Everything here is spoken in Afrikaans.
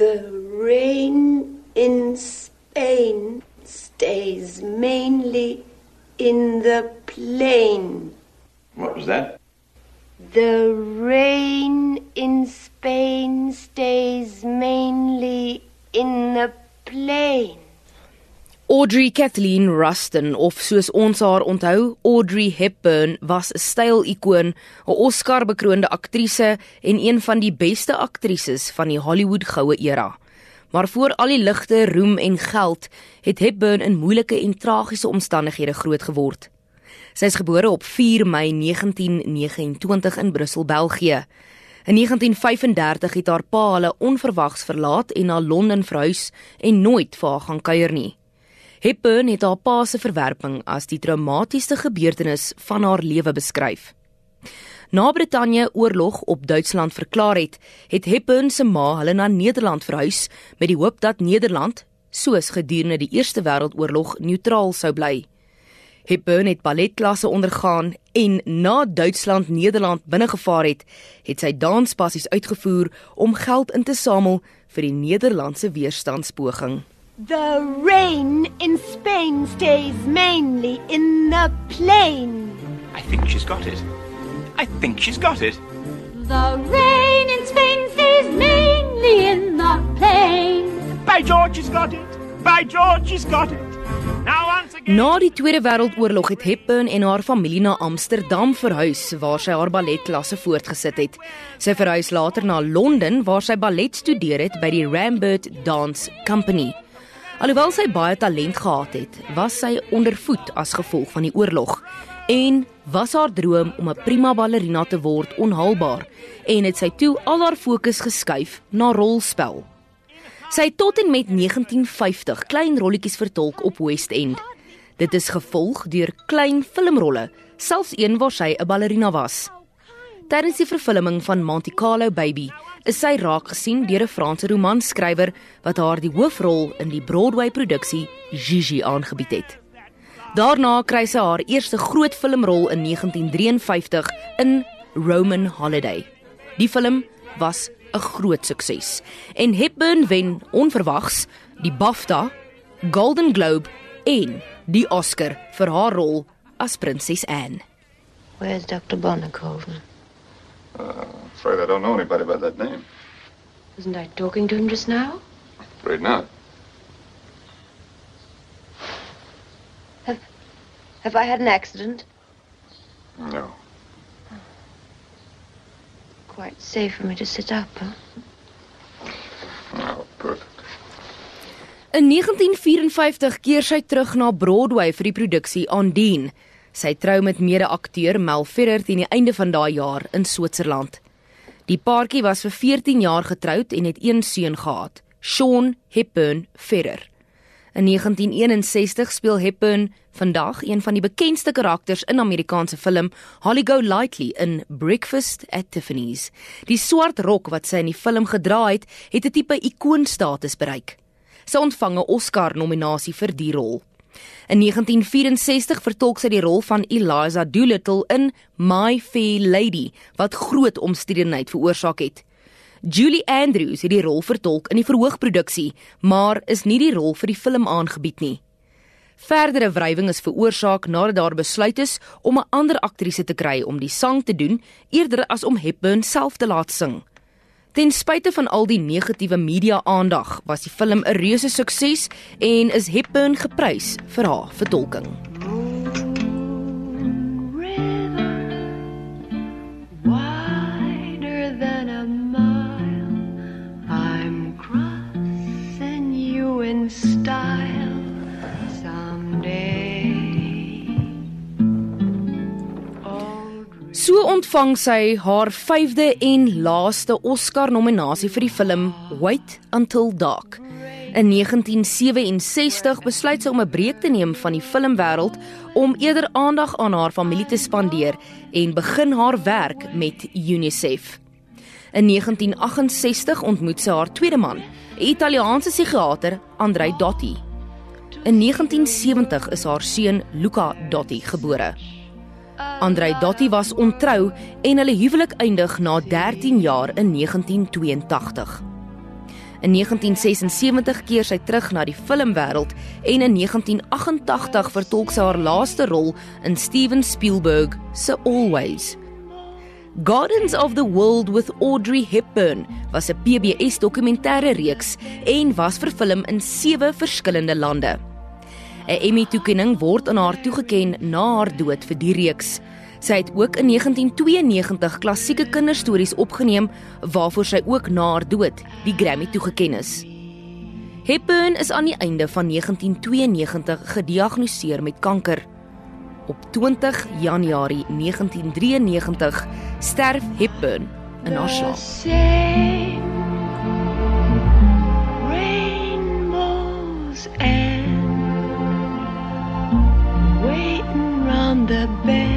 The rain in Spain stays mainly in the plain. What was that? The rain in Spain stays mainly in the plain. Audrey Kathleen Rustin of soos ons haar onthou, Audrey Hepburn was 'n styl-ikoon, 'n Oscar-bekroonde aktrise en een van die beste aktrises van die Hollywood goue era. Maar voor al die ligte, roem en geld, het Hepburn in moeilike en tragiese omstandighede groot geword. Sy is gebore op 4 Mei 1929 in Brussel, België. In 1935 het haar pa hulle onverwags verlaat en na Londen verhuis en nooit vir haar gaan kuier nie. Hepburn het haar pa se verwerping as die traumatiese gebeurtenis van haar lewe beskryf. Na Brittanje oorlog op Duitsland verklaar het, het Hepburn se ma hulle na Nederland verhuis met die hoop dat Nederland, soos gedurende die Eerste Wêreldoorlog, neutraal sou bly. Hepburn het balletklasse ondergaan en na Duitsland Nederland binnegevaar het, het sy danspassies uitgevoer om geld in te samel vir die Nederlandse weerstandspoging. The rain in Spain stays mainly in the plain. I think she's got it. I think she's got it. The rain in Spain stays mainly in the plain. By George, she's got it. By George, she's got it. Now once again. Na die Tweede Wêreldoorlog het Hepburn en haar familie na Amsterdam verhuis waar sy haar balletklasse voortgesit het. Sy verhuis later na Londen waar sy ballet studeer het by die Rambert Dance Company. Alhoewel sy baie talent gehad het, was sy ondervoed as gevolg van die oorlog en was haar droom om 'n prima ballerina te word onhaalbaar en het sy toe al haar fokus geskuif na rolspel. Sy het tot en met 1950 klein rolletjies vertolk op West End. Dit is gevolg deur klein filmrolle, selfs een waar sy 'n ballerina was. Tydens die vervulling van Monte Carlo Baby is sy raak gesien deur 'n Franse romanskrywer wat haar die hoofrol in die Broadway-produksie Gigi aangebied het. Daarna kry sy haar eerste groot filmrol in 1953 in Roman Holiday. Die film was 'n groot sukses en Hepburn wen onverwags die BAFTA, Golden Globe en die Oscar vir haar rol as Prinses Anne. Where's Dr. Bonnekoven? Uh, afraid I don't know anybody by that name. Wasn't I talking to him just now? Afraid not. Have Have I had an accident? No. Quite safe for me to sit up, huh? No, perfect. In 1954 keer sy terug na Broadway vir die produksie Ondine. Sy trou met mede-akteur Mel Ferrer teen die einde van daai jaar in Switserland. Die paartjie was vir 14 jaar getroud en het een seun gehad, Sean Hepburn Ferrer. In 1961 speel Hepburn vandag een van die bekendste karakters in Amerikaanse film Holly Golightly in Breakfast at Tiffany's. Die swart rok wat sy in die film gedra het, het 'n tipe ikoonstatus bereik. Sy ontvang 'n Oscar-nominasie vir die rol. In 1964 vertolk sy die rol van Eliza Doolittle in My Fair Lady wat groot omstredenheid veroorsaak het. Julie Andrews het die rol vertolk in die verhoogproduksie, maar is nie die rol vir die film aangebied nie. Verdere wrywing is veroorsaak nadat daar besluit is om 'n ander aktrise te kry om die sang te doen eerder as om Hepburn self te laat sing. Ten spyte van al die negatiewe media-aandag, was die film 'n reuse sukses en is Hepburn geprys vir haar vertolking. So ontvang sy haar 5de en laaste Oscar-nominasie vir die film Wait Until Dark. In 1967 besluit sy om 'n breek te neem van die filmwêreld om eerder aandag aan haar familie te spandeer en begin haar werk met UNICEF. In 1968 ontmoet sy haar tweede man, 'n Italiaanse psigiater, Andrei Dotti. In 1970 is haar seun Luca Dotti gebore. Andrei Dotti was ontrou en hulle huwelik eindig na 13 jaar in 1982. In 1976 keer sy terug na die filmwêreld en in 1988 vertolk sy haar laaste rol in Steven Spielberg se Always. Gardens of the World with Audrey Hepburn was 'n PBS dokumentêre reeks en was vervilm in 7 verskillende lande. 'n Emmy-toekenning word aan haar toegeken na haar dood vir die reeks. Sy het ook in 1992 klassieke kinderstories opgeneem waarvoor sy ook na haar dood die Grammy toegeken is. Hepburn is aan die einde van 1992 gediagnoseer met kanker. Op 20 Januarie 1993 sterf Hepburn in haar slaap. the bed.